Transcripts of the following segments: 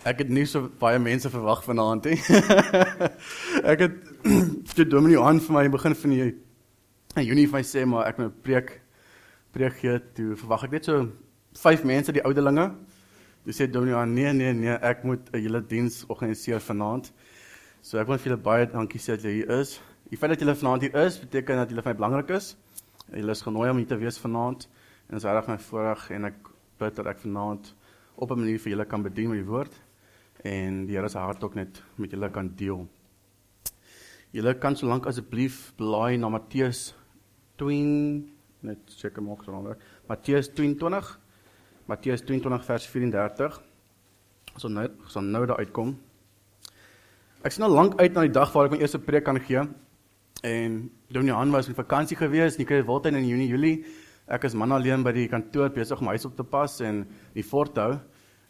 Ek het nie so baie mense verwag vanaand nie. ek het toe Dominee Johan vir my begin van die in Junie vir my sê maar ek moet preek preek gee toe verwag ek net so vyf mense die ouderlinge. Toe sê Dominee Johan nee nee nee ek moet 'n hele diens organiseer vanaand. So ek wil vir julle baie dankie sê dat julle hier is. Die feit dat julle vanaand hier is beteken dat julle vir my belangrik is. Julle is genooi om hier te wees vanaand en dit is regtig my voorreg en ek bid dat ek vanaand op 'n manier vir julle kan bedien met die woord en die Here se hart ook net met julle kan deel. Julle kan solank asseblief blaai na Matteus 20 net seker maak so nader. Matteus 22 Matteus 22 vers 34. So nou so nou daar uitkom. Ek sien al lank uit na die dag waar ek my eerste preek kan gee. En Dominee Han was in vakansie gewees, nie kry Wildtuin in Junie, Julie. Ek is man alleen by die kantoor besig om huis op te pas en die fort hou.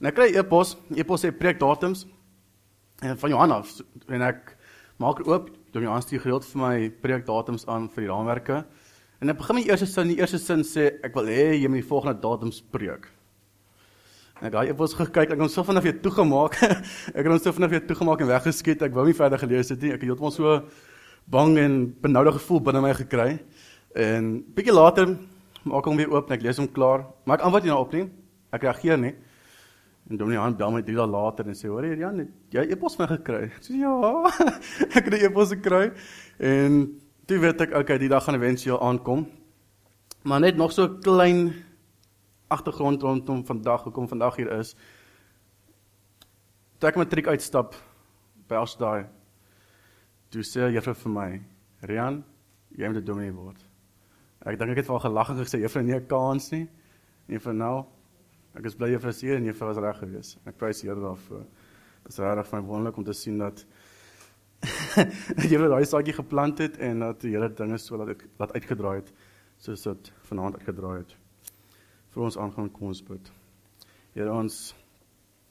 En ek kry e-pos, e-pos sê preekdatums en van Johan af en ek maak oop, doen die aanstuur gereeld vir my preekdatums aan vir die raamwerke. En ek begin my eerste sin, die eerste sin sê ek wil hê jy moet die volgende datums preek. En ek daai e-pos gekyk, ek het hom so vinnig weer toegemaak. ek het hom so vinnig weer toegemaak en weggeskiet. Ek wou nie verder gelees het nie. Ek het heeltemal so bang en benoude gevoel binne my gekry. En bietjie later maak hom weer oop en ek lees hom klaar. Maar ek antwoord nie daarop nie. Ek reageer nie. En Dominee Han bel my 3 dae later en sê: "Hoor jy Jan, jy e-pos van gekry?" Ek sê: "Ja, ek het 'n e-pos gekry." En toe weet ek, okay, die dag gaan eventueel aankom. Maar net nog so klein agtergrond rondom vandag, hoekom vandag hier is. Toe ek matriek uitstap by Asdaai, toe sê juffrou vir my: "Rian, jy moet 'n dominee word." Ek dink ek het vir haar gelag en gesê: "Juffrou, nie 'n kans nie." En vir nou Ek is bly juffrou Seer en juffrou was reg geweest. Ek prys die Here daarvoor. Dit is regtig van wonderlik om te sien dat julle daai saadjie geplant het en dat die Here dinge so laat uit, laat uitgedraai het soos dit vanaand uitgedraai het. Vir ons aangaan kom ons bid. Here ons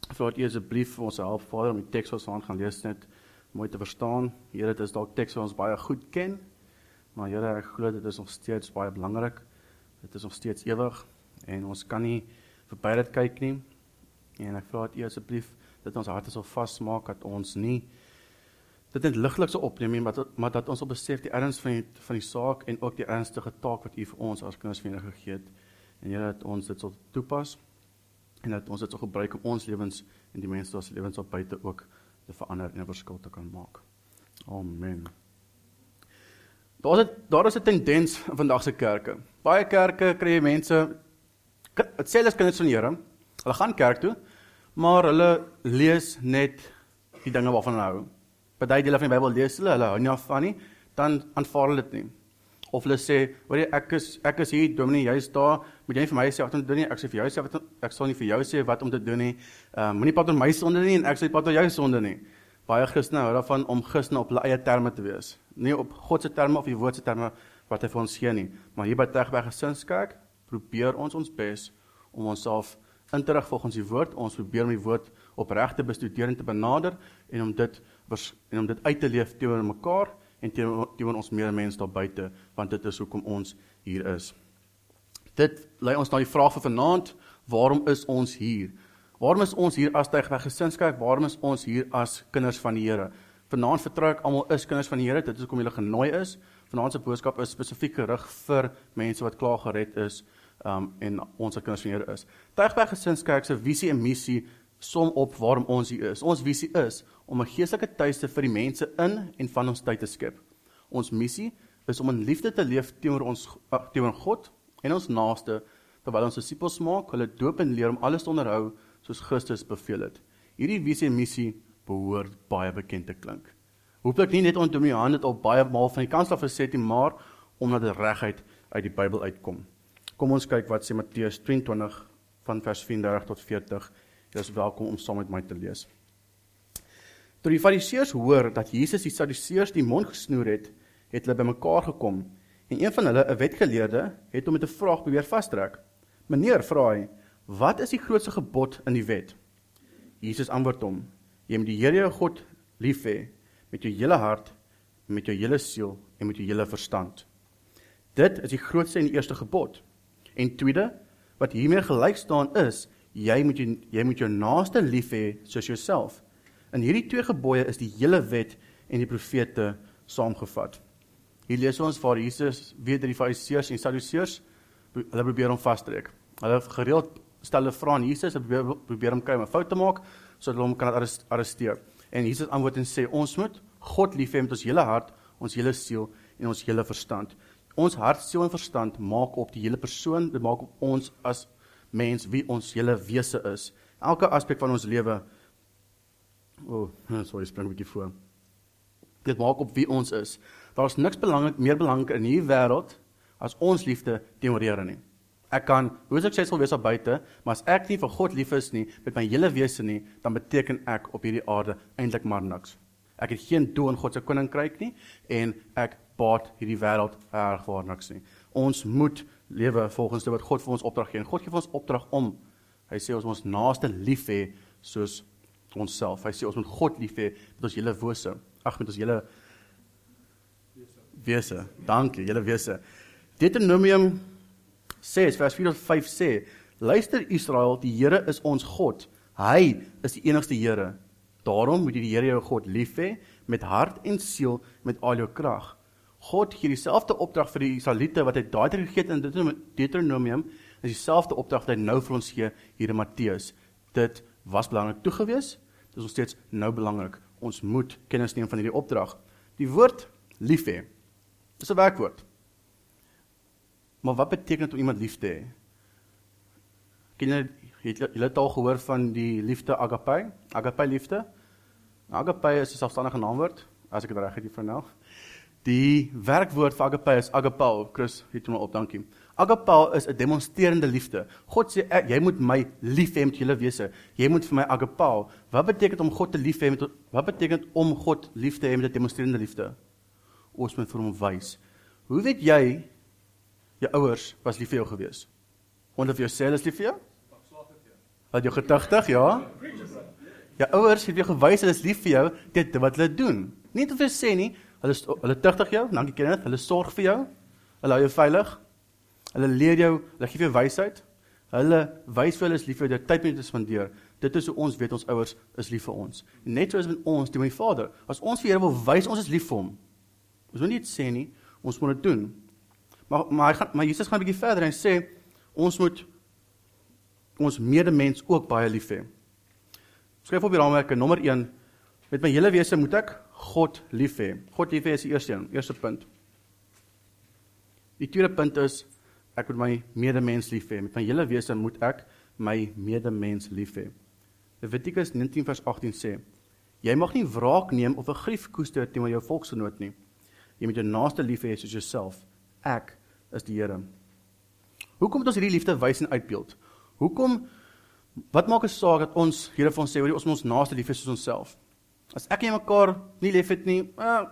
vra dat U asseblief vir ons help Vader om die teks wat ons aan gaan lees net mooi te verstaan. Here, dit is dalk teks wat ons baie goed ken, maar Here, ek glo dit is nog steeds baie belangrik. Dit is nog steeds ewig en ons kan nie verby dit kyk nie. En ek vra dat U asseblief dat ons harte sal vasmaak dat ons nie dit net liglik sou opneem nie, maar dat, maar dat ons op besef die erns van die, van die saak en ook die ernstige taak wat U vir ons as kinders van Here gegee het. En Here dat ons dit sal toepas en dat ons dit sal gebruik om ons lewens en die mense se lewens op buite ook te verander en 'n verskil te kan maak. Amen. Daar is daar is 'n tendens in vandag se kerke. Baie kerke kry mense dit sê hulle is kinders van die Here. Hulle gaan kerk toe, maar hulle lees net die dinge waarvan hulle hou. Party dele van die Bybel lees hulle, hulle hou nie van nie, dan aanvaar hulle dit nie. Of hulle sê, "Hoor jy, ek is ek is hier, Dominee, jy's daar, moet jy nie vir my sê wat om te doen nie. Ek sê vir jou sê wat ek sal nie vir jou sê wat om te doen nie. Ehm uh, moenie pad oor my sonde nie en ek sê pad oor jou sonde nie." Baie Christene hou daarvan om Christene op hulle eie terme te wees, nie op God se terme of die woord se terme wat hy vir ons gee nie. Maar hier by Tegberg Gesinskerk probeer ons ons bes om onsself in te rig volgens die woord. Ons probeer om die woord opreg te bestudeer en te benader en om dit en om dit uit te leef teenoor mekaar en teenoor ons medemens daar buite, want dit is hoekom ons hier is. Dit lei ons na die vraag vir vanaand, waarom is ons hier? Waarom is ons hier as Tuigweg Gesinskerk? Waarom is ons hier as kinders van die Here? Vanaand vertrou ek almal is kinders van die Here. Dit is hoekom julle genooi is. Vanaand se boodskap is spesifiek gerig vir mense wat klaar gered is um en ons as kinders van Here is. Tuigberg Gesinskerk se visie en missie som op waarom ons hier is. Ons visie is om 'n geestelike tuiste vir die mense in en van ons tyd te skep. Ons missie is om in liefde te leef teenoor ons teenoor God en ons naaste terwyl ons disippels maak, hulle doop en leer om alles te onderhou soos Christus beveel het. Hierdie visie en missie behoort baie bekend te klink. Hooplik nie net om Dominee Han dit al baie maal van die kans af gesê het nie, maar omdat dit reguit uit die Bybel uitkom. Kom ons kyk wat sê Matteus 22 van vers 34 tot 40. Jy is welkom om saam met my te lees. Toe die Fariseërs hoor dat Jesus die Sadduseërs die mond gesnoer het, het hulle bymekaar gekom en een van hulle, 'n wetgeleerde, het hom met 'n vraag probeer vastrek. "Meneer," vra hy, "wat is die grootste gebod in die wet?" Jesus antwoord hom: "Jy moet die Here jou God lief hê met jou hele hart, met jou hele siel en met jou hele verstand. Dit is die grootste en die eerste gebod." En tweede, wat hiermee gelyk staan is, jy moet jy, jy moet jou naaste lief hê soos jouself. In hierdie twee gebooie is die hele wet en die profete saamgevat. Hier lees ons waar Jesus weet dat die Fariseërs en Sadduseërs hulle probeer hom vasdruk. Hulle gereeld stel hulle vra aan Jesus, hulle probeer probeer hom kry om 'n fout te maak sodat hulle hom kan arresteer. En Jesus antwoord en sê ons moet God lief hê met ons hele hart, ons hele siel en ons hele verstand. Ons hart, siel en verstand maak op die hele persoon, dit maak op ons as mens wie ons hele wese is. Elke aspek van ons lewe O, oh, sorry, spring 'n bietjie voor. Dit maak op wie ons is. Daar's niks belangrik meer belangrik in hierdie wêreld as ons liefde teenoor Here nie. Ek kan hoe suksesvol wees op buite, maar as ek nie vir God lief is nie met my hele wese nie, dan beteken ek op hierdie aarde eintlik maar niks. Ek het geen doel in God se koninkryk nie en ek baat hierdie wêreld erg vir niks nie. Ons moet lewe volgens wat God vir ons opdrag gee. God gee vir ons opdrag om hy sê ons moet ons naaste lief hê soos onsself. Hy sê ons moet God lief hê met ons hele wese. Ag met ons hele wese. Dankie, hele wese. Deuteronomium 6 vers 4 tot 5 sê: Luister Israel, die Here is ons God. Hy is die enigste Here. Daarom moet jy die Here jou God lief hê met hart en siel met al jou krag. God gee dieselfde opdrag vir die Israeliete wat hy daai tyd gegee het in Deuteronomium, is dieselfde opdrag wat hy nou vir ons gee hier in Matteus. Dit was belangrik toe gewees, dit is nog steeds nou belangrik. Ons moet kennis neem van hierdie opdrag. Die woord lief hê. Dis 'n werkwoord. Maar wat beteken dit om iemand lief te hê? Ken jy het jy het al gehoor van die liefde agape? Agape liefde? Agape is 'n selfstandige naamwoord, as ek dit reg het hier nou. Die werkwoord vir agape is agapao. Chris, het hom op, dankie. Agapao is 'n demonstrerende liefde. God sê ek, jy moet my lief hê met jou wese. Jy moet vir my agapao. Wat beteken dit om God te lief hê met wat beteken dit om God lief te hê met 'n demonstrerende liefde? Ons moet vir hom wys. Hoe weet jy jou ouers was lief vir jou gewees. Onder vir jouself is lief vir jou? Wat jou getuigtig, ja? Jou ouers het jou gewys hulle is lief vir jou dit wat hulle doen. Nie of jy sê nie, hulle hulle tugtig jou, dankie Kenneth, hulle sorg vir jou. Hulle hou jou veilig. Hulle leer jou, hulle gee jou wysheid. Hulle wys vir hulle is lief vir jou, tyd met hulle spandeer. Dit is hoe ons weet ons ouers is lief vir ons. Net soos met ons, die my Vader. As ons vir Here wil wys ons is lief vir hom. Ons moet nie dit sê nie, ons moet dit doen. Maar maar hy gaan maar Jesus gaan 'n bietjie verder en sê ons moet ons medemens ook baie lief hê. Skryf op die raamwerke nommer 1 met my hele wese moet ek God lief hê. God lief hê is die eerste een, eerste punt. Die tweede punt is ek moet my medemens lief hê. Met my hele wese moet ek my medemens lief hê. Levitikus 19 vers 18 sê: Jy mag nie wraak neem of 'n grief koester teenoor jou volksgenoot nie. Jy moet jou naaste lief hê soos jouself. Ek is die Here. Hoekom moet ons hierdie liefde wys en uitbeeld? Hoekom wat maak 'n saak dat ons Here vir ons sê ons moet ons naaste lief hê soos onsself? As ek en mekaar nie lief het nie, eh,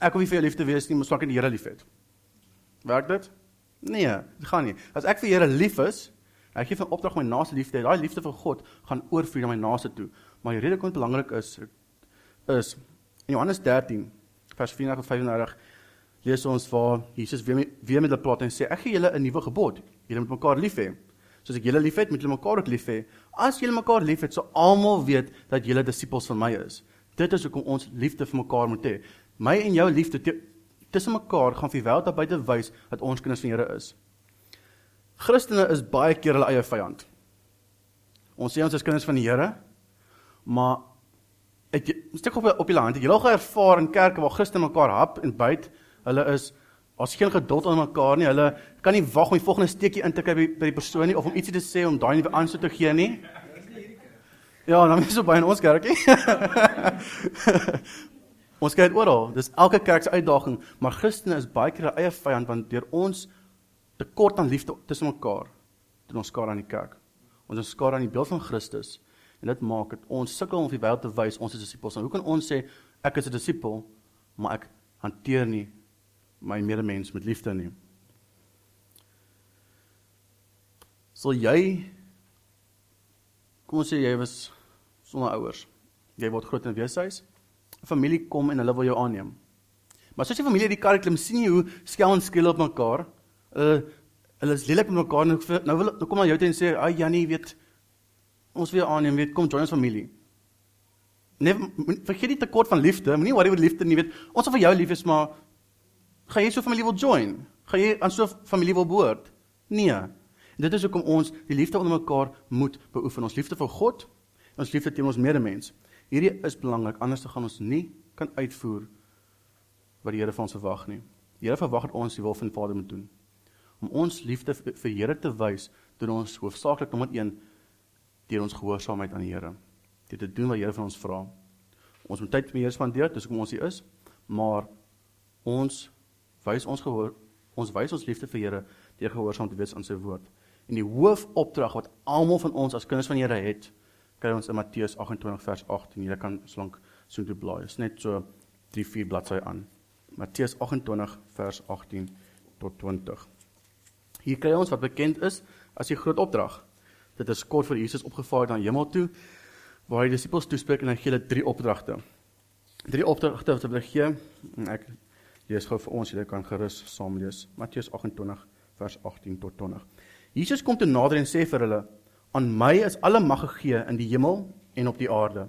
ek wil nie vir jou liefde wees nie, maar swak in die Here liefhet. Werk dit? Nee, dit gaan nie. As ek vir Here lief is, ek gee 'n opdrag my naaste lief te hê. Daai liefde vir God gaan oorvloei na my naaste toe. Maar die rede dit belangrik is is in Johannes 13 vers 34 tot 35 lees ons waar Jesus weer met, weer met hulle praat en sê ek gee julle 'n nuwe gebod. Julle moet mekaar lief hê. Soos ek julle liefhet, moet julle mekaar ook lief hê. As julle mekaar liefhet, sal almal weet dat julle disippels van my is. Dit is hoekom ons liefde vir mekaar moet hê. My en jou liefde tussen mekaar gaan vir wêreld buite wys dat ons kinders van Here is. Christene is baie keer hulle eie vyand. Ons sê ons is kinders van die Here, maar ek steek op op die land. Jy al ervaar in kerke waar Christene mekaar hap en byt Hulle is as geen geduld aan mekaar nie. Hulle kan nie wag om die volgende steekie in te kry by, by die persoon nie of om ietsie te sê om daai nuwe aansoek te gee nie. Ja, dan is so baie in ons kerkie. ons kyk oral. Dis elke kerk se uitdaging, maar Christene is baie keer 'n eie vyand want deur ons tekort aan liefde tussen mekaar, doen ons skade aan die kerk. Ons is skade aan die beeld van Christus en dit maak dit ons sukkel om die wêreld te wys ons is disippels. Hoe kan ons sê ek is 'n disipel, maar ek hanteer nie my medemens met liefde neem. Sal jy kom ons sê jy was sonder ouers. Jy word groot in weeshuis. Familie kom en hulle wil jou aanneem. Maar soos die familie die karikulum sien jy hoe skel en skel op mekaar. Hulle hulle is lelik met mekaar nou nou wil nou kom aan jou toe en sê, "Ag Jannie, weet ons weer aanneem, weet kom join ons familie. Nee, vergeet die tekort van liefde. Moenie worry oor liefde nie, weet. Ons sal vir jou lief is, maar gaan jy so 'n familie wil join? Gaan jy aan so 'n familie wil behoort? Nee. Dit is hoekom ons die liefde onder mekaar moet beoefen. Ons liefde vir God ons liefde teenoor ons medemens. Hierdie is belangrik, anders gaan ons nie kan uitvoer wat die Here van ons verwag nie. Die Here verwag dat ons die wil van die Vader moet doen. Om ons liefde vir die Here te wys, doen ons hoofsaaklik nommer 1 deur ons gehoorsaamheid aan die Here. Dit te doen wat die Here van ons vra. Ons moet tyd met die Here spandeer, dis hoekom ons hier is, maar ons wys ons gehoor ons wys ons liefde vir Here deur gehoorsaam te wees aan sy woord. En die hoofopdrag wat almal van ons as kinders van die Here het, kry ons in Matteus 28 vers 18. Jy kan slank so toe blaai. Dit is net so 3-4 bladsye aan. Matteus 28 vers 18 tot 20. Hier kry ons wat bekend is as die groot opdrag. Dit is kort voor Jesus opgevaar na hemel toe waar hy disippels toespreek en hy gee hulle drie opdragte. Drie opdragte wat hy gee. Ek lees gou vir ons, julle kan gerus saam lees. Matteus 28 vers 18 tot 20. Jesus kom te nader en sê vir hulle: "Aan my is alle mag gegee in die hemel en op die aarde.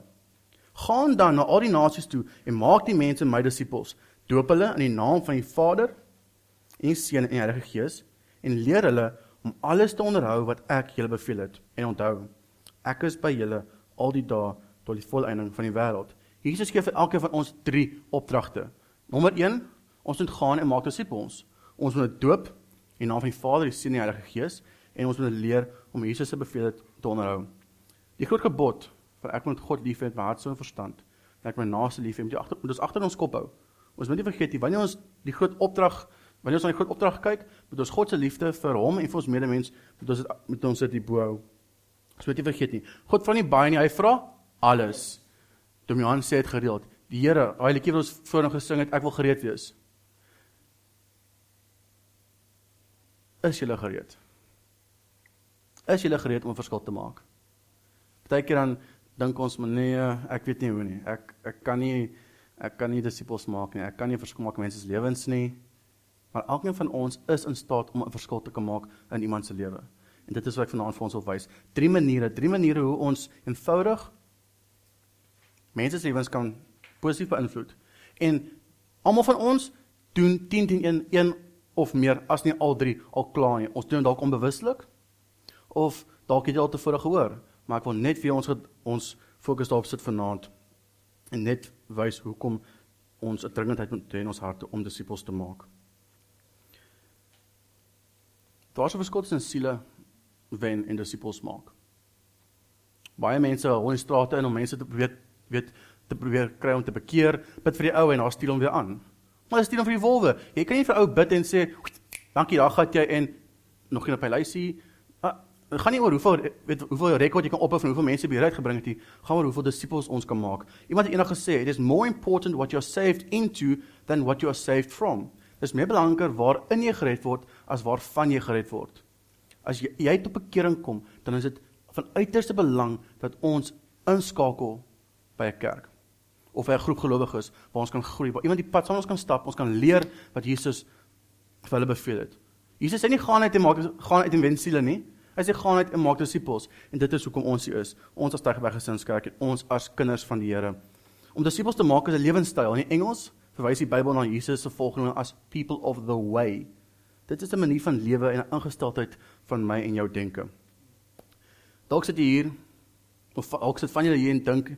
Gaan dan na al die nasies toe en maak die mense my disippels. Doop hulle in die naam van die Vader en die Seun en die Heilige Gees en leer hulle om alles te onderhou wat ek julle beveel het. En onthou, ek is by julle al die dae tot die volëinding van die wêreld. Jesus gee vir elkeen van ons drie opdragte. Nommer 1, ons moet gaan en maak disippels. Ons moet doop in naam van die Vader, die Seun en die Heilige Gees en ons moet leer om Jesus se beveel te onderhou. Die groot gebod van ek moet God lief hê met my hart, siel en verstand. Ek moet my naaste lief hê met die agter moet ons agter ons kop hou. Ons moet nie vergeet nie wanneer ons die groot opdrag Wanneer ons na die groot opdrag kyk, moet ons God se liefde vir hom en vir ons medemens moet ons dit met ons dit bo hou. Ons moet nie vergeet nie. God vra nie baie nie, hy vra alles. Dom Johan sê dit gereeld. Die Here, daai liedjie wat ons vroeër gesing het, ek wil gereed wees. Is jy gereed? Is jy gereed om 'n verskil te maak? Partykeer dan dink ons, maar nee, ek weet nie hoe nie. Ek ek kan nie ek kan nie disippels maak nie. Ek kan nie verskil maak in mense se lewens nie. Maar elkeen van ons is in staat om 'n verskil te kan maak in iemand se lewe. En dit is wat ek vanaand vir ons wil wys. Drie maniere, drie maniere hoe ons eenvoudig mense se lewens kan positief beïnvloed. En almal van ons doen 10 10 1 1 of meer as nie al drie al klaar nie. Ons doen dalk onbewuslik of dalk het jy al tevore gehoor, maar ek wil net vir ons ons fokus daarop sit vanaand en net wys hoekom ons 'n dringendheid moet hê in ons harte om disippels te maak. Daar's 'n verskil tussen siele wen en disippels maak. Baie mense hou in strate in om mense te probeer weet te probeer kry om te bekeer, bid vir die ou en dan stuur hom weer aan. Maar stuur hom vir die wolwe. Jy kan nie vir ou bid en sê, "Dankie, daar gaan jy en nog geen op hy lysie." Dit gaan nie oor hoeveel weet hoeveel rekord jy kan ophou van hoeveel mense jy uitgebring het nie. Gaan oor hoeveel disippels ons kan maak. Iemand het eendag gesê, "It is more important what you're saved into than what you are saved from." Dis meer belangriker waarin jy gered word as waarvan jy gered word. As jy, jy tot bekering kom, dan is dit van uiterste belang dat ons inskakel by 'n kerk of 'n groep gelowiges waar ons kan groei, waar iemand die pad saam ons kan stap, ons kan leer wat Jesus vir hulle beveel het. Jesus sê nie gaan uit en maak gaan uit en wen siele nie. Hy sê gaan uit en maak disippels en dit is hoekom ons hier is. Ons as Tygerberg Gesinskerk en ons as kinders van die Here. Om disippels te maak is 'n lewenstyl. In Engels verwys die Bybel na Jesus se volgelinge as people of the way. Dit is 'n manier van lewe en 'n ingesteldheid van my en jou denke. Dalk sit jy hier of dalk sit van julle hier en dink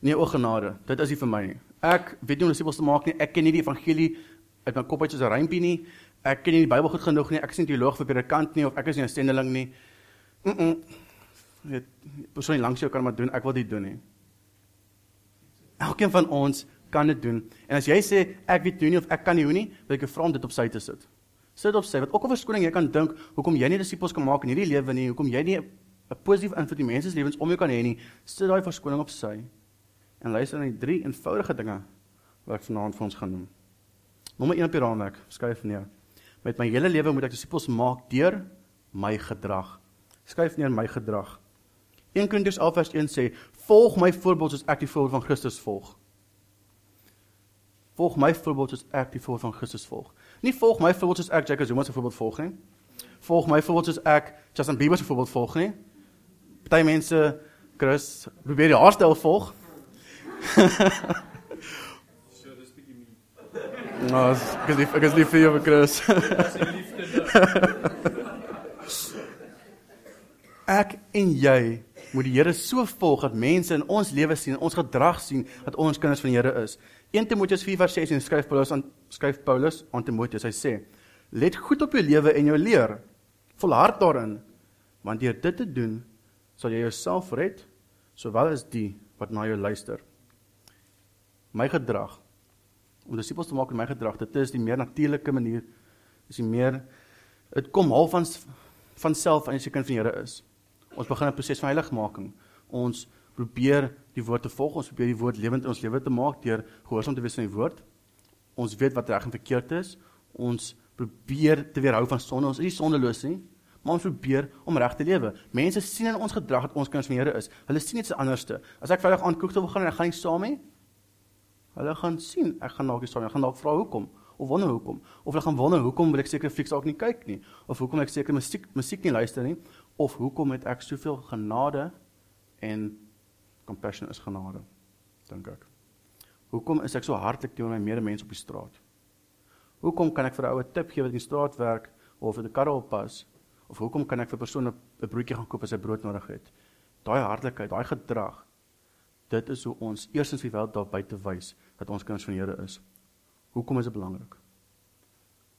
nee o genade, dit is nie vir my nie. Ek weet nie hoe om disippels te maak nie. Ek ken nie die evangelie uit my kop uit soos 'n rympie nie. Ek ken nie die Bybel goed genoeg nie. Ek is nie teoloog vir predikant nie of ek is nie 'n sendeling nie. Mm. -mm. Dit persoonlik langs jou kan maar doen. Ek wil dit doen nie. Elkeen van ons kan dit doen. En as jy sê ek weet nie of ek kan nie hoe nie, wil ek jou vra om dit op sy te sit. Sit op sy. Wat ook al verskoning jy kan dink hoekom jy nie disippels kan maak in hierdie lewe nie, hoekom jy nie 'n positiewe invloed in mense se lewens om jou kan hê nie, sit daai verskoning op sy. En luister na die drie eenvoudige dinge wat ek vanaand vir ons gaan noem. Nommer 1 op die raamwerk, skryf neer. Met my hele lewe moet ek disippels maak deur my gedrag. Skryf neer my gedrag. 1 Korintiërs 11:1 sê: "Volg my voorbeeld soos ek die voorbeeld van Christus volg." Volg my voorbeeld soos ek die voorbeeld van Christus volg. Nie volg my voorbeeld soos ek Jacob Zuma se voorbeeld volg nie. Volg my voorbeeld soos ek Justin Bieber se voorbeeld volg nie. Party mense Chris, probeer die haarstyl volg. Nou, ek is lief, ek is lief vir jou, Chris. Dis liefde. Ek en jy moet die Here so volg dat mense in ons lewe sien, ons gedrag sien dat ons kinders van die Here is. 1 Timoteus 4:16 skryf Paulus aan skryf Paulus aan Timoteus. Hy sê: "Let goed op jou lewe en jou leer. Volhard daarin, want deur dit te doen, sal jy jouself red, sowel as die wat na jou luister." My gedrag om disippels te maak in my gedrag, dit is die meer natuurlike manier. Dis die meer dit kom half van van self as jy kind van die Here is. Ons begin 'n proses van heiligmaking. Ons probeer die woord te volg, ons probeer die woord lewend in ons lewe te maak deur gehoorsaam te wees aan die woord. Ons weet wat reg en verkeerd is. Ons probeer te weerhou van sonde. Ons is nie sondeloos nie, maar ons probeer om reg te lewe. Mense sien in ons gedrag dat ons kinders van die Here is. Hulle sien iets anderste. As ek Vrydag aand kroeg toe wil gaan en ek gaan nie saam nie, hulle gaan sien ek gaan dalk nie saam nie. Ek gaan dalk vra hoekom of wonder hoekom of hulle gaan wonder hoekom wil ek seker flieks dalk nie kyk nie of hoekom ek seker musiek musiek nie luister nie of hoekom het ek soveel genade en compassion is genade dink ek. Hoekom is ek so hartlik teenoor my medemens op die straat? Hoekom kan ek vir 'n ou 'n tip gee wat in die straat werk of vir 'n karre oppas? Of hoekom kan ek vir 'n persoon 'n broodjie gaan koop as hy brood nodig het? Daai hartlikheid daai gedrag dit is hoe ons eerstens vir wêreld daar buite wys dat ons kinders van die Here is. Hoekom is dit belangrik?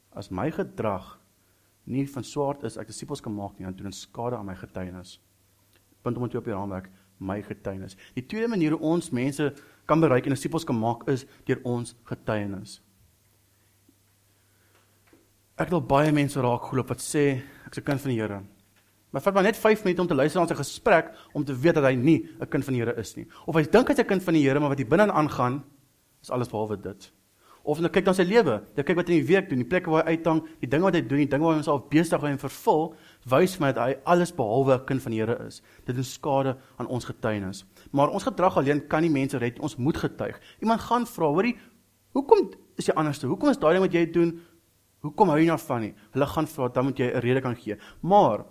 As my gedrag nie van swaard is ek disippels kan maak nie doen dit skade aan my getuienis. Punt om dit op die raamwerk my getuienis. Die tweede manier hoe ons mense kan bereik en disippels kan maak is deur ons getuienis. Ek het al baie mense raak glo wat sê ek's 'n kind van die Here. Maar vat maar net 5 minute om te luister na 'n gesprek om te weet dat hy nie 'n kind van die Here is nie. Of hy dink hy's 'n kind van die Here, maar wat hier binne aangaan is alles behalwe dit of nou kyk na sy lewe, jy kyk wat hy in die week doen, die plekke waar hy uitdang, die dinge wat hy doen, die dinge waar hy homself besig hou en vervul, wys my dat hy alles behalwe 'n kind van die Here is. Dit doen skade aan ons getuienis. Maar ons gedrag alleen kan nie mense red nie. Ons moet getuig. Iemand gaan vra, hoorie, hoekom is jy anderste? Hoekom is daai ding wat jy doen? Hoekom hou jy daarvan nie? Hulle gaan vra, dan moet jy 'n rede kan gee. Maar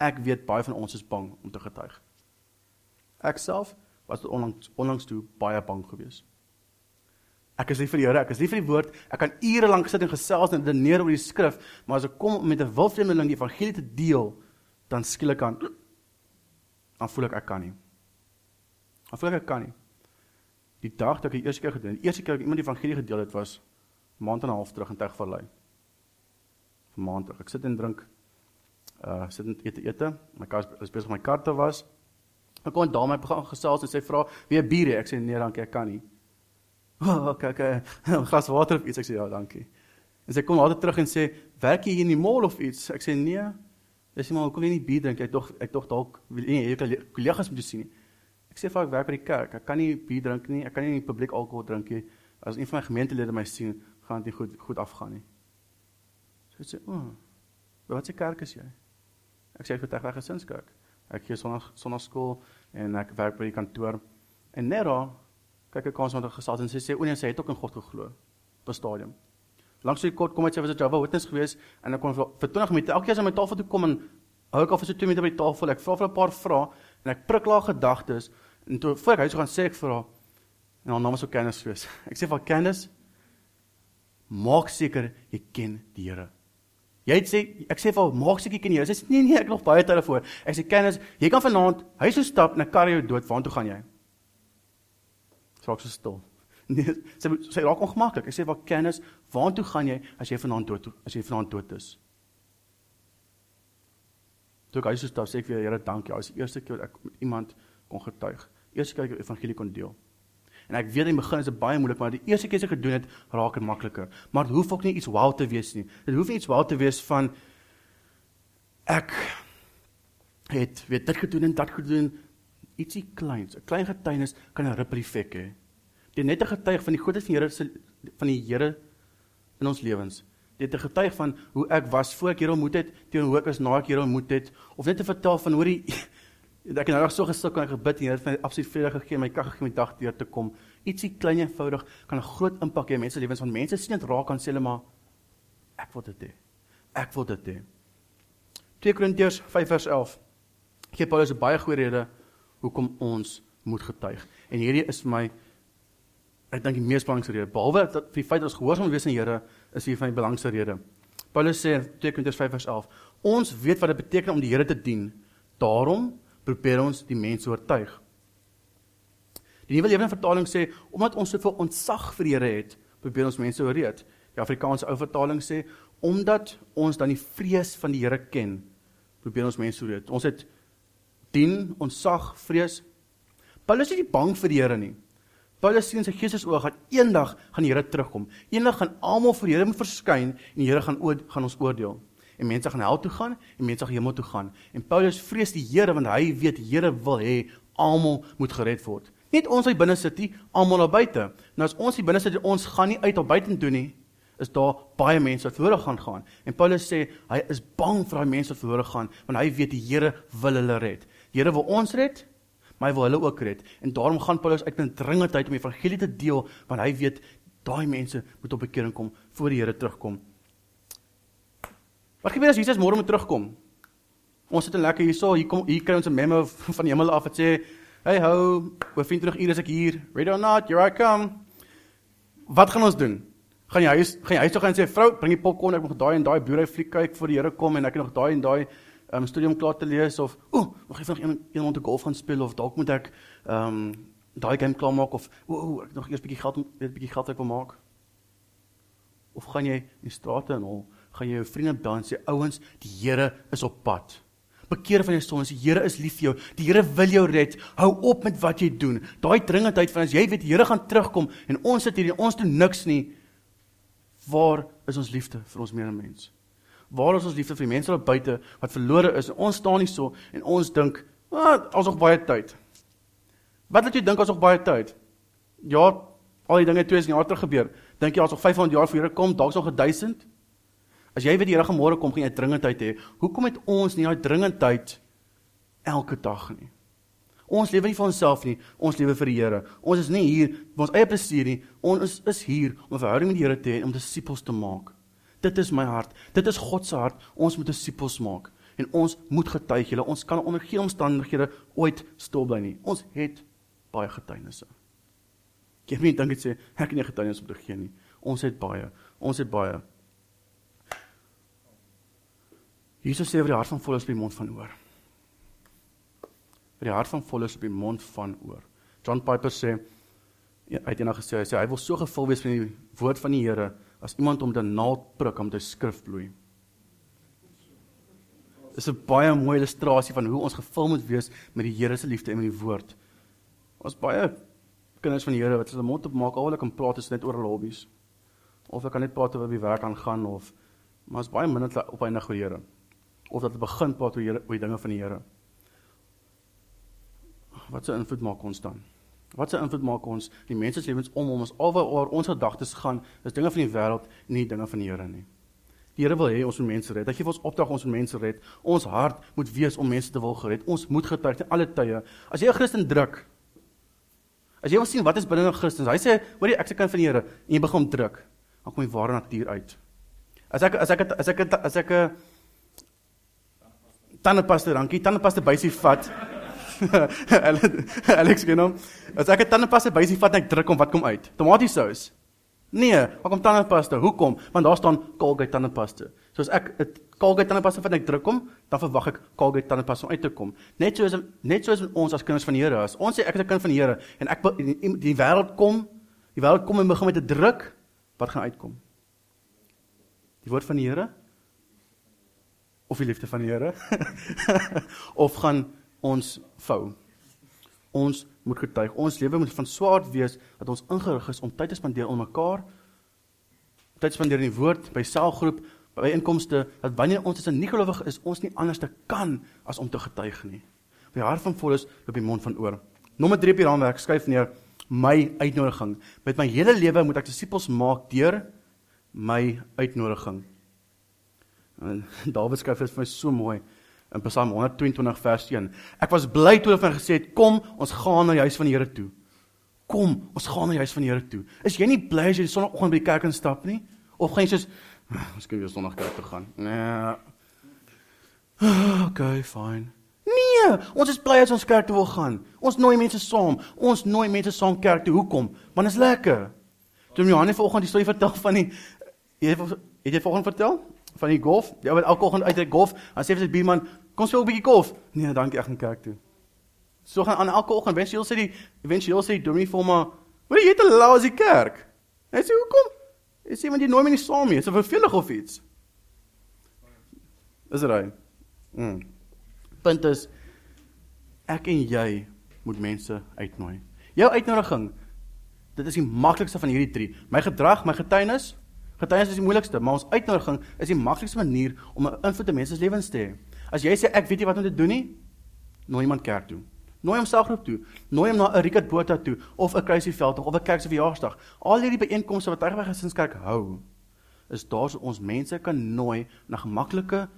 ek weet baie van ons is bang om te getuig. Ek self was onlangs onlangs toe baie bang geweest. Ek is lief vir die Here, ek is lief vir die woord. Ek kan ure lank sit en gesels en redeneer oor die skrif, maar as ek kom met 'n wilvreemdeling die evangelie te deel, dan skielik aan dan voel ek ek kan nie. Dan voel ek ek kan nie. Die dag dat ek die eerste keer gedoen, die eerste keer dat iemand die evangelie gedeel het was maand en 'n half terug in Tegvallei. Vir maand terug. Ek sit en drink uh sit en eet ete. My kar is besig om my kar te was. Ek kom daar my begin gesels en sê vra, "Wie 'n bier hê?" Ek sê, "Nee, dankie, ek kan nie." Oh, okay, okay. 'n glas water of iets. Ek sê ja, dankie. En sy kom later terug en sê, "Werk jy hier in die mall of iets?" Ek sê, "Nee." Sy sê, "Maar hoekom jy nie bier drink? Ek tog ek tog dalk wil nie jy kollegas moet sien nie." Ek sê, "Vir ek werk by die kerk. Ek kan nie bier drink nie. Ek kan nie in publiek alkohol drink nie. As een van my gemeentelede my sien, gaan dit nie goed goed afgaan nie." Sy sê, "O, oh, wat se kerk is jy?" Ek sê, "Ek het 'n gesinskerk. Ek gee sonnaand sonnaskool en ek werk by die kantoor." En net daar kyk ek kans haar gesels en sy sê o nee, sy het ook in God geglo op 'n stadium. Langs sy kort kom hy sê was 'n Jehovah Witness geweest en ek kon vir 20 minute elke keer as hy my tafel toe kom en hou ek al vir so 2 minute by die tafel. Ek vra vir 'n paar vrae en ek prikkel haar gedagtes en toe voor ek huis gaan sê ek vir haar en haar naam is ook Candice geweest. Ek sê vir Candice maak seker jy ken die Here. Jy sê ek sê vir haar maak seker jy ken die Here. Sy sê nee nee, ek nog baie tyd daarvoor. Ek sê Candice, jy kan vanaand huis toe stap en ek kar jou dood. Waartoe gaan jy? Raak so stil. Nee, sy sy raak ongemaklik. Ek sê wat kennis, waartoe gaan jy as jy vanaand dood as jy vanaand dood is? Toe ek hy so stap sê ek vir Here dankie. Dit was die eerste keer wat ek met iemand kon getuig. Eerste keer ek die evangelie kon deel. En ek weet in die begin is dit baie moeilik, maar die eerste keer as ek gedoen het, raak dit makliker. Maar dit hoef ook nie iets wow te wees nie. Dit hoef nie iets wow te wees van ek het weet dit gedoen en dat gedoen ietsie kleins, 'n klein getuienis kan 'n ripple effek hê. Dit net 'n getuig van die goedheid van die Here se van die Here in ons lewens. Dit 'n getuig van hoe ek was voor ek hier ontmoet het, teenoor hoe ek is na ek hier ontmoet het, of net te vertel van hoe die ek het nou reg so gesukkel en gebid en Here het my absoluut vrede gegee, my krag gegee om die dag deur te kom. Ietsie klein eenvoudig kan 'n groot impak hê in mense lewens want mense sien dit raak aan sê hulle maar ek wil dit hê. Ek wil dit hê. 2 Korintiërs 5 vers 11. Gee Paulus 'n baie goeie rede hoekom ons moet getuig. En hierdie is vir my ek dink die mees belangrikste rede. Behalwe dat die feit dat ons gehoorsaam moet wees aan die Here, is hier van die belangrikste rede. Paulus sê in 2 Korintiërs 5:11, ons weet wat dit beteken om die Here te dien. Daarom probeer ons die mense oortuig. Die Nuwe Lewende Vertaling sê omdat ons soveel ontzag vir die Here het, probeer ons mense oorreed. Die Afrikaanse ou vertaling sê omdat ons dan die vrees van die Here ken, probeer ons mense oorreed. Ons het dien, ontzag, vrees. Paulus is nie bang vir die Here nie. Paulus sien sy geestesoog dat eendag gaan die Here terugkom. Eendag gaan almal voor die Here verskyn en die Here gaan oor, gaan ons oordeel. En mense gaan hel toe gaan en mense gaan hemel toe gaan. En Paulus vrees die Here want hy weet die Here wil hê almal moet gered word. Net ons wat binne sit, nie almal daar buite. Nou as ons hier binne sit, ons gaan nie uit op buite toe nie. Is daar baie mense wat verlore gaan gaan. En Paulus sê hy is bang vir daai mense wat verlore gaan want hy weet die Here wil hulle red. Here wil ons red, maar hy wil hulle ook red. En daarom gaan Paulus uit in dringendheid om die evangelie te deel want hy weet daai mense moet op bekering kom voor die Here terugkom. Wat gebeur as Jesus môre moet terugkom? Ons sit en lekker hierso, hier kom hier kry ons 'n memo van die hemel af wat sê Hey ho, oor 24 ure is ek hier. Ready or not, here I come. Wat gaan ons doen? Gaan jy huis gaan jy huis toe gaan en sê vrou, bring die popcorn, ek moet daai en daai boerdery fliek kyk voor die Here kom en ek het nog daai en daai um studium klaar te lees of o, nog effe nog een rond te golf gaan speel of dalk moet ek um daai game klaar maak of o, ek nog eers bietjie geld weet 'n bietjie geld ek wil maak. Of gaan jy in die strate en hol, gaan jy jou vriende en sê ouens, die Here is op pad bekeer van jou sondes. Die Here is lief vir jou. Die Here wil jou red. Hou op met wat jy doen. Daai dringendheid van as jy weet die Here gaan terugkom en ons sit hier en ons doen niks nie. Waar is ons liefde vir ons medemens? Waar is ons liefde vir die mense daar buite wat verlore is? Ons staan hier so en ons dink, "Ag, ons nog baie tyd." Wat wat jy dink ons nog baie tyd? Ja, al die dinge 2000 jaar terug gebeur. Dink jy ons nog 500 jaar voor Here kom, dalk nog 1000? As jy weet die Here gaan môre kom, gaan jy dringendheid hê. Hoekom het ons nie daai dringendheid elke dag nie? Ons lewe nie vir onsself nie, ons lewe vir die Here. Ons is nie hier vir ons eie plesier nie. Ons is hier om 'n verhouding met die Here te hê en om disippels te maak. Dit is my hart. Dit is God se hart. Ons moet disippels maak en ons moet getuig julle. Ons kan onder geen omstandighede ooit stil bly nie. Ons het baie getuienisse. Ek het nie dink dit sê ek nie getuienis om te gee nie. Ons het baie. Ons het baie. Jesus sê oor die hart van vol is die mond van oor. Vir die hart van vol is op die mond van oor. John Piper sê ja, hy het eendag gesê hy sê hy wil so gevul wees met die woord van die Here as iemand om 'n naald prik om te skrif bloei. Dis 'n baie mooi illustrasie van hoe ons gevul moet wees met die Here se liefde en met die woord. Ons baie kinders van die Here wat hulle mond op maak al wat hulle kan praat is net oor hulle hobbies. Of ek kan net praat oor wie werk aangaan of maar is baie minder op eindig oor die Here of dat dit begin praat oor Here oor die dinge van die Here. Wat se invloed maak ons dan? Wat se invloed maak ons die mense se lewens om om ons alwaar ons gedagtes gaan is dinge van die wêreld en nie dinge van die Here nie. Die Here wil hê ons moet mense red. Hy gee vir ons opdrag ons moet mense red. Ons hart moet wees om mense te wil gered. Ons moet getuig te alle tye. As jy 'n Christen druk As jy wil sien wat is binne 'n Christen, hy sê, "Hoor jy, ek se kind van die Here," en jy begin druk, dan kom die ware natuur uit. As ek as ek as ek as ek 'n tandepasta, dankie. Tandepasta bysie vat. Alex genoem. As ek 'n tandepasta bysie vat en ek druk hom, wat kom uit? Tomatiesous. Nee, maar kom tandepasta. Hoekom? Want daar staan Colgate tandepasta. So as ek 'n Colgate tandepasta vat en ek druk hom, dan verwag ek Colgate tandepasta om uit te kom. Net so is net so is ons as kinders van die Here. As ons sê ek is 'n kind van die Here en ek die, die wêreld kom, die wêreld kom en begin met 'n druk, wat gaan uitkom? Die woord van die Here of die liefde van die Here of gaan ons vou. Ons moet getuig. Ons lewe moet van swaard wees dat ons ingerig is om tyd te spandeer om mekaar tyd spandeer in die woord, by selgroep, by inkomste, dat wanneer ons as 'n nie-gelowige is, ons nie anders te kan as om te getuig nie. Die hart van vol is op die mond van oor. Nommer 3 op die raamwerk skryf neer my uitnodiging. Met my hele lewe moet ek disippels maak deur my uitnodiging. En Dawid skryf dit vir my so mooi in Psalm 122 vers 1. Ek was bly toe hulle van gesê het kom, ons gaan na die huis van die Here toe. Kom, ons gaan na die huis van die Here toe. Is jy nie bly as jy die sonoggend by die kerk instap nie? Of gaan jy soos ons kan weer sonogg kerk toe gaan? Nee. Okay, fine. Nee, ons is bly as ons kerk toe wil gaan. Ons nooi mense saam. Ons nooi mense saam kerk toe. Hoekom? Want dit is lekker. Toe Johannes vanoggend die storie vertel van die jy het het jy vanoggend vertel van die golf? Ja, wat elke oggend uit die golf, dan sê hy vir sy buurman, "Kom speel 'n bietjie golf." Nee, dankie, ek gaan kerk toe. So gaan aan elke oggend, eventueel sê die eventueel sê die dominee vir hom, "Wat jy te laat die kerk?" Hy sê, "Hoekom?" Hy sê, "Want jy nooi my nie saam nie. Is vervelig of iets." Is dit? Mm. Punt is ek en jy moet mense uitnooi. Jou uitnodiging, dit is die maklikste van hierdie drie. My gedrag, my getuienis, getuienis is die moeilikste, maar ons uitnodiging is die maklikste manier om 'n invloed op mense se lewens te hê. As jy sê ek weet nie wat om te doen nie, nooi iemand kerk toe. Nooi hom selfgroep toe. Nooi hom na 'n Rickert Botha toe of 'n Kruisieveldtog of 'n kerk se verjaarsdag. Al hierdie byeenkomste wat Tygerberg Gesinskerk hou, is daar so ons mense kan nooi na gemaklike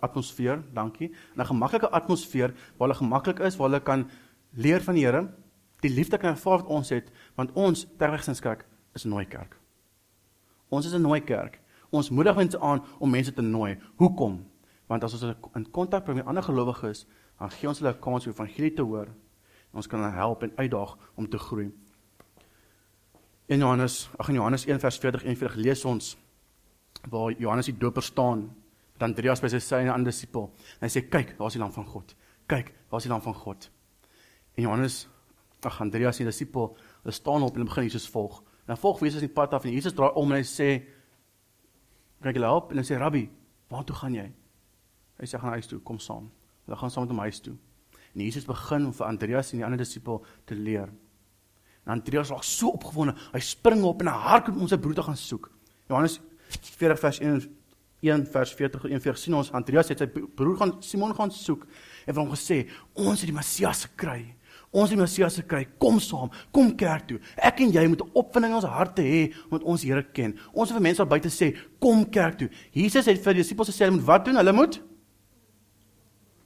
atmosfeer, dankie. 'n Gemaklike atmosfeer waar hulle gemaklik is, waar hulle kan leer van die Here, die liefde kan ervaar wat ons het, want ons Terwegsinskerk is 'n nooi kerk. Ons is 'n nooi kerk. Ons moedig mense aan om mense te nooi. Hoekom? Want as ons in kontak bring met ander gelowiges, dan gee ons hulle 'n kans om evangelie te hoor. Ons kan hulle help en uitdaag om te groei. In Johannes, ag in Johannes 1 vers 40 en 41 lees ons waar Johannes die doper staan dan Andreas by sy syne aan disipel. En hy sê kyk, daar's die lam van God. Kyk, daar's die lam van God. En Johannes, ag Andreas die disipel, hulle staan op en begin Jesus volg. En dan volg Jesus die pad af en Jesus draai om en hy sê kyk hulle help en hy sê rabbi, waartoe gaan jy? Hy sê gaan huis toe, kom saam. Hulle gaan saam met hom huis toe. En Jesus begin om vir Andreas en die ander disipel te leer. En Andreas raak so opgewonde, hy spring op en hy hardloop om sy broer te gaan soek. Johannes 40 vers 1 1 vers 40 en 41 sien ons Andreas het sy broer gaan Simon gaan soek en vir hom gesê ons het die Messias gekry. Ons die Messias gekry. Kom saam, kom kerk toe. Ek en jy moet 'n opwinding in ons harte hê omdat ons Here ken. Ons het vir mense buite sê kom kerk toe. Jesus het vir die disippels gesê hulle moet wat doen? Hulle moet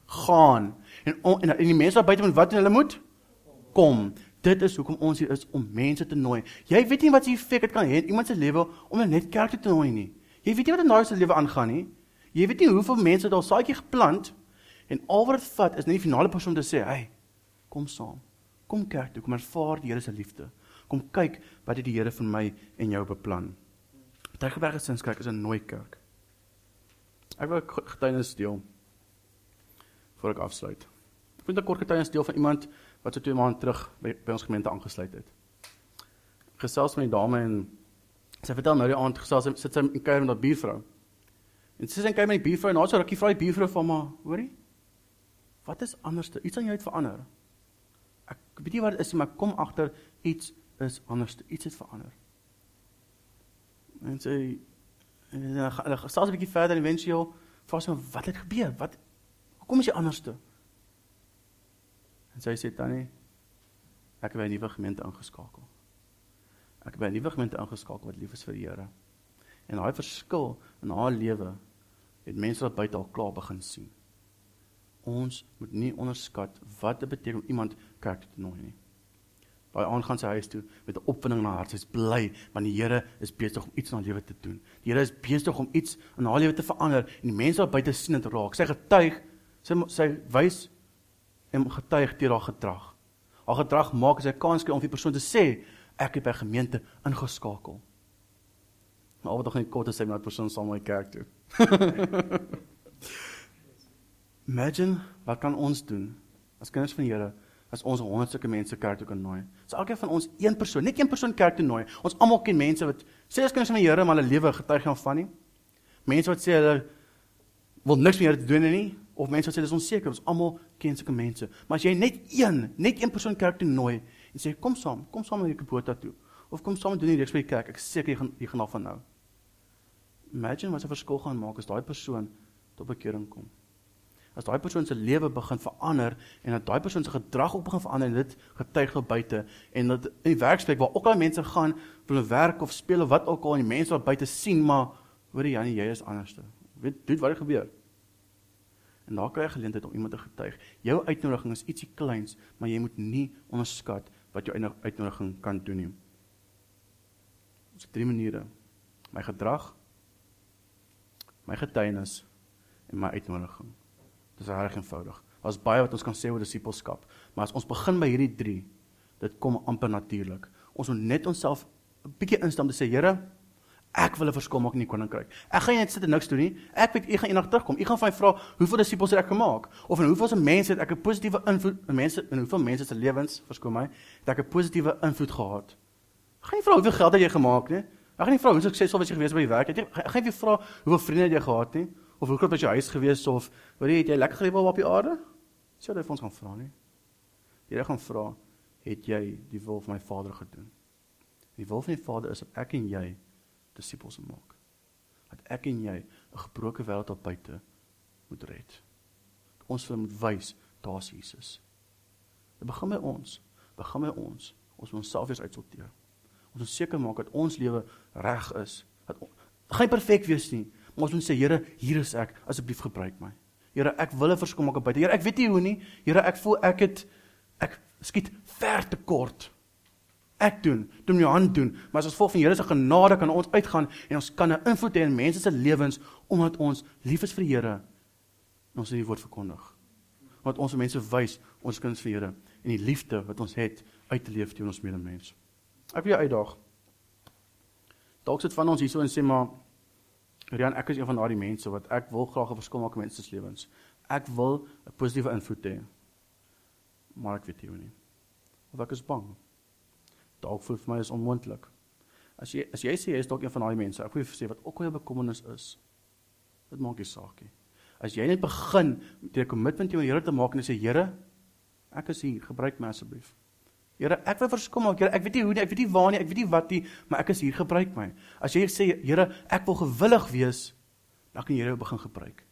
gaan. En en, en die mense buite moet wat doen? Hulle moet kom. Dit is hoekom ons hier is om mense te nooi. Jy weet nie wat se effek dit kan hê in iemand se lewe om net kerk toe te nooi nie. Jy weet nie wat in daai se lewe aangaan nie. Jy weet nie hoeveel mense daar saadjie geplant en al wat dit vat is net die finale persoon om te sê, "Hey, kom saam. Kom kerk toe, kom ervaar die Here se liefde. Kom kyk wat het die Here vir my en jou beplan." Tygerberg Sinskerk is 'n nooi kerk. Ek wil getuienis deel voor ek afsluit. Ek vind 'n kort getuienis deel van iemand wat so 2 maande terug by, by ons gemeente aangesluit het. Gesels met die dame en Sy vertel nou die aand gesels sit sy in kuier met haar buurvrou. En sy sê sy kuier met die buurvrou en nou so rukkie vra die buurvrou van maar, hoorie? Wat is anderste? Iets aan jou het verander. Ek weet nie wat dit is nie, maar kom agter iets is anderste. Iets het verander. En sy en hulle gesels 'n bietjie verder en eventueel vra sy wat het gebeur? Wat hoekom is jy anderste? En sy sê tannie ek het by 'n nuwe gemeente ingeskakel. Ek het by 'n nuwe gemeente ingeskakel wat lief is vir die Here. En daai verskil in haar lewe het mense wat buite al klaar begin sien. Ons moet nie onderskat wat dit beteken om iemand kerk toe te nooi nie. Daai aand gaan sy huis toe met 'n opwinding in haar hart. Sy's bly want die Here is besig om iets in haar lewe te doen. Die Here is besig om iets in haar lewe te verander en die mense wat buite sien dit raak. Sy getuig, sy sy wys en getuig teer haar gedrag. Haar gedrag maak sy kans kry om vir 'n persoon te sê ek het by gemeente ingeskakel. Maar al wat nog nie kort is sy met persoon saam met my kerk toe. Imagine wat kan ons doen as kinders van die Here as ons 100 sulke mense kerk toe kan nooi. So elkeen van ons een persoon, net een persoon kerk toe nooi. Ons almal ken mense wat sê as kinders van die Here maar hulle lewe getuig gaan van nie. Mense wat sê hulle wil niks meer te doen nie of mense wat sê dis onseker, ons almal ken sulke mense. Maar as jy net een, net een persoon kerk toe nooi, en sê kom saam, kom saam met die Kubota toe of kom saam doen die reeks by die kerk. Ek seker jy gaan jy gaan daarvan nou. Imagine wat 'n verskil gaan maak as daai persoon tot bekering kom. As daai persoon se lewe begin verander en dat daai persoon se gedrag ook begin verander en dit getuig op buite en dat in die werksplek waar ook al mense gaan 'n werk of speel of wat ook al en die mense wat buite sien maar hoor jy Janie jy is anderste. Weet dit wat het gebeur? En daar kry jy geleentheid om iemand te getuig. Jou uitnodiging is ietsie kleins, maar jy moet nie onderskat wat jou uitnodiging kan doen nie. Ons het drie maniere. My gedrag, my getuienis en my uitnodiging. Dis reg eenvoudig. Daar's baie wat ons kan sê oor disippelskap, maar as ons begin by hierdie 3, dit kom amper natuurlik. Ons moet net onsself 'n bietjie instem te sê, Here, ek wil 'n verskil maak in die koninkryk. Ek gaan net sit en niks doen nie. Ek weet u gaan eendag terugkom. U gaan van my vra, hoeveel disippels het ek gemaak? Of in hoeveel se mense het ek 'n positiewe invloed in mense in hoeveel mense se lewens, verskoon my, het ek 'n positiewe invloed gehad? Ek gaan nie vra hoeveel geld het jy gemaak nie. Ek gaan nie vra hoe suksesvol was jy gewees by die werk nie. Ek gaan nie vra hoeveel vriende het jy gehad nie of hoe groot was jou huis gewees of weet jy het jy lekker geleef op die aarde? Sou jy vir ons gaan vra nie? Jy gaan vra, het jy die wil van my Vader gedoen? Die wil van die Vader is dat ek en jy disippels maak. Dat ek en jy 'n gebroke wêreld op buite moet red. Ons wil moet wys daar's Jesus. Dit begin by ons. Begin by ons. Ons moet onsself eens uitsorteer. Ons moet seker maak dat ons lewe reg is. Dat geen perfek wees nie, maar ons moet sê Here, hier is ek. Asseblief gebruik my. Here, ek wil 'n verskil maak op buite. Here, ek weet nie hoe nie. Here, ek voel ek het ek skiet ver te kort ek doen, doen jou hand doen, maar as ons vol van Here se genade kan ons uitgaan en ons kan 'n invloed hê in mense se lewens omdat ons lief is vir die Here en ons die woord verkondig. Omdat ons mense wys ons kinders vir Here en die liefde wat ons het uit te leef teenoor ons medemens. Ek wil jou uitdaag. Dalk sit van ons hierso en sê maar Rian, ek is een van daardie mense wat ek wil graag 'n verskil maak in mense se lewens. Ek wil 'n positiewe invloed hê. Maar ek weet nie hoe nie. Of ek is bang dalk voel vir my is onmoontlik. As jy as jy sê jy is dalk een van daai mense, ek wil vir sê wat ook al jou bekommernis is, dit maak nie saak nie. As jy net begin met 'n kommitment teenoor die Here te maak en sê Here, ek is hier, gebruik my asseblief. Here, ek wil verskom maak, Here, ek weet nie hoe nie, ek weet nie waar nie, ek weet nie wat nie, maar ek is hier, gebruik my. As jy sê Here, ek wil gewillig wees, dan kan die Here begin gebruik.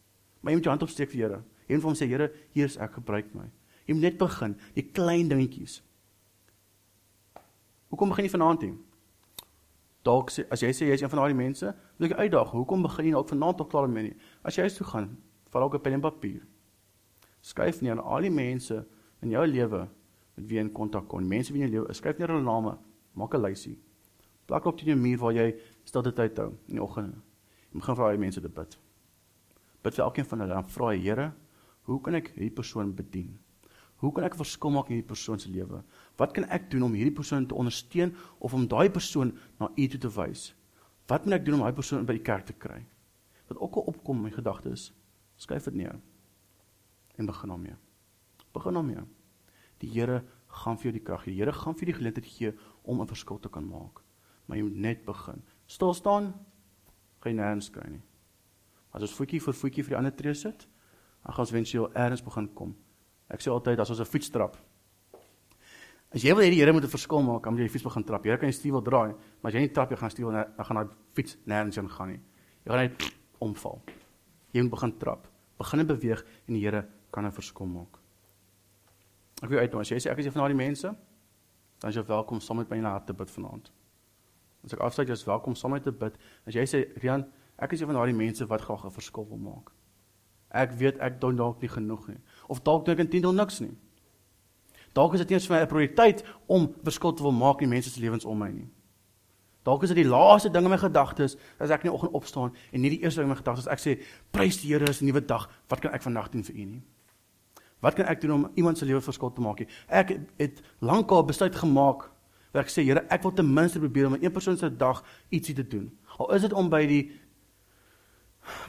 Maar jy moet jou hand opsteek vir Here. Jy moet vir hom sê Here, hier is ek, gebruik my. Jy moet net begin, die klein dingetjies. Hoekom begin jy vanaand nie? Dalk sê as jy sê jy's een van daai mense, wil ek uitdaag, hoekom begin jy dalk vanaand nog klaar mee nie? As jy huis toe gaan, val ook 'n pen en papier. Skryf neer al die mense in jou lewe met wie jy in kontak kom. Mense wie in jou lewe, skryf neer hulle name, maak 'n lysie. Plak op teen jou muur waar jy stilte tyd hou in die oggende. Jy begin vir daai mense te bid. Bid vir elkeen van hulle en vra die Here, hoe kan ek hierdie persoon bedien? Hoe kan ek 'n verskil maak in hierdie persoon se lewe? Wat kan ek doen om hierdie persoon te ondersteun of om daai persoon na U toe te wys? Wat moet ek doen om daai persoon by die kerk te kry? Wat ook al opkom in my gedagtes, skryf dit neer. En begin daarmee. Begin daarmee. Die Here gaan vir jou die krag gee. Die Here gaan vir jou die geleentheid gee om 'n verskil te kan maak. Maar jy moet net begin. Stil staan, geen nêrens kry nie. As ons voetjie vir voetjie vir die ander tree sit, dan gaan ons wensieel eers begin kom. Ek sê altyd as ons 'n fiets trap. As jy wil hê die Here moet 'n verskil maak, dan moet jy die fiets begin trap. Jy kan die stuur wil draai, maar as jy nie trap jy gaan stuur dan gaan daai fiets nêrens heen gaan nie. Jy gaan net omval. Jy moet begin trap. Begin beweeg en die Here kan 'n verskil maak. Ek wil uit, as jy sê ek is een van daai mense, dan is jy welkom saam met my hart te bid vanaand. As ek afsluit, jy is welkom saam met te bid. As jy sê Rian, ek is een van daai mense wat graag 'n verskil wil maak. Ek weet ek doen dalk nie genoeg nie. Of dalk dink ek intendeel niks nie. Dalk is dit eens vir my 'n prioriteit om verskil te wil maak in mense se lewens om my nie. Dalk is dit die laaste ding in my gedagtes as ek in die oggend opstaan en nie die eerste ding in my gedagtes ek sê prys die Here is 'n nuwe dag. Wat kan ek vandag doen vir U nie? Wat kan ek doen om iemand se lewe verskil te maak? Ek het lankal besluit gemaak dat ek sê Here, ek wil ten minste probeer om 'n een persoon se dag ietsie te doen. Al is dit om by die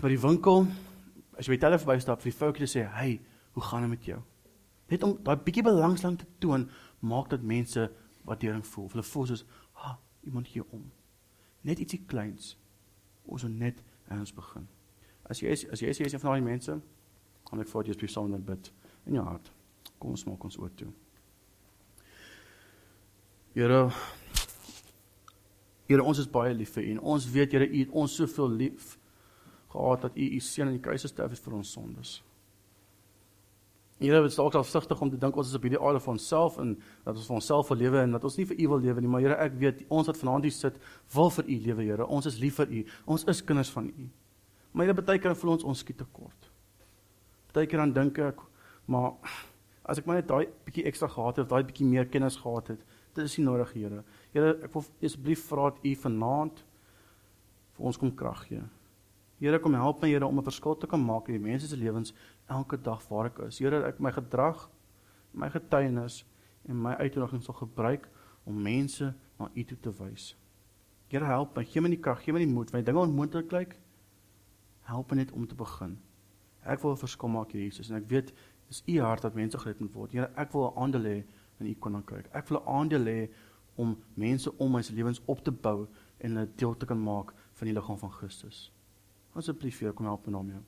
by die winkel as jy by hulle verbystap vir die vrou te sê, "Hey, hoe gaan dit met jou?" Net om daai bietjie belangstelling te toon, maak dat mense waardering voel. Hulle voel soos, "Ha, iemand hier om." Net ietsie kleins. Ons moet net eens begin. As jy is, as jy is, jy is een van daai mense, dan ek voor jy spesiaal saam met bid in jou hart. Kom ons maak ons oor toe. Here Here ons is baie lief vir U en ons weet Here U het ons soveel lief gehad dat u u seun aan die kruis gesterf het vir ons sondes. Here, dit is dalk afsigtig om te dink ons is op hierdie aarde vir onsself en dat ons vir onsself wil lewe en dat ons nie vir u wil lewe nie, maar Here, ek weet ons wat vanaand hier sit, wil vir u lewe, Here. Ons is lief vir u. Ons is kinders van u. Maar Here, baie keer voel ons ons skiet tekort. Baie keer dan dink ek, maar as ek maar net daai bietjie ekstra gehad het of daai bietjie meer kennis gehad het, dit is nie nodig, Here. Here, ek wil asseblief vra dat u vanaand vir ons kom krag gee. Here kom help my Here om 'n verskil te kan maak in die mense se lewens elke dag waar ek is. Here, ek my gedrag, my getuienis en my uitnodigings sal gebruik om mense na U toe te wys. Here help my, gee my die krag, gee my die moed, wanneer dinge onmoontlik lyk, help my net om te begin. Ek wil 'n verskil maak, Here Jesus, en ek weet dis U hart dat mense gered moet word. Here, ek wil 'n aandeel hê in U koninkryk. Ek wil 'n aandeel hê om mense om my se lewens op te bou en 'n deel te kan maak van die liggaam van Christus. Asseblief, Here, kom help my naam jou.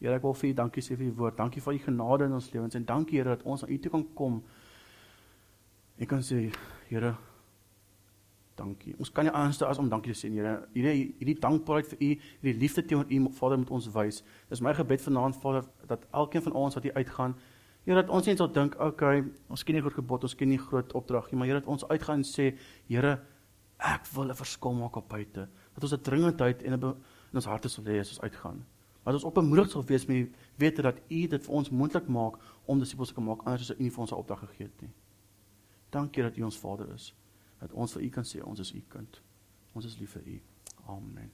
Here, ek wil vir U dankie sê vir U woord. Dankie vir U genade in ons lewens en dankie Here dat ons aan U toe kan kom. Ek kan sê, Here, dankie. Ons kan nie anders as om dankie te sê, Here. Hierdie hierdie dankbaarheid vir U, hierdie liefde teenoor U, Vader, moet ons wys. Dis my gebed vanaand, Vader, dat elkeen van ons wat hier uitgaan, Here, dat ons net sal dink, okay, ons ken nie groot gebod, ons ken nie groot opdrag nie, maar Here, dat ons uitgaan en sê, Here, ek wil 'n verskil maak op buite. Dat ons 'n dringendheid en 'n in ons harte sal hê as ons uitgaan. Maar ons opbemoedig sal wees met die wete dat U dit vir ons moontlik maak om disippels te kan maak anders as U nie vir ons 'n opdrag gegee het nie. Dankie dat U ons Vader is. Dat ons vir U kan sê ons is U kind. Ons is lief vir U. Amen.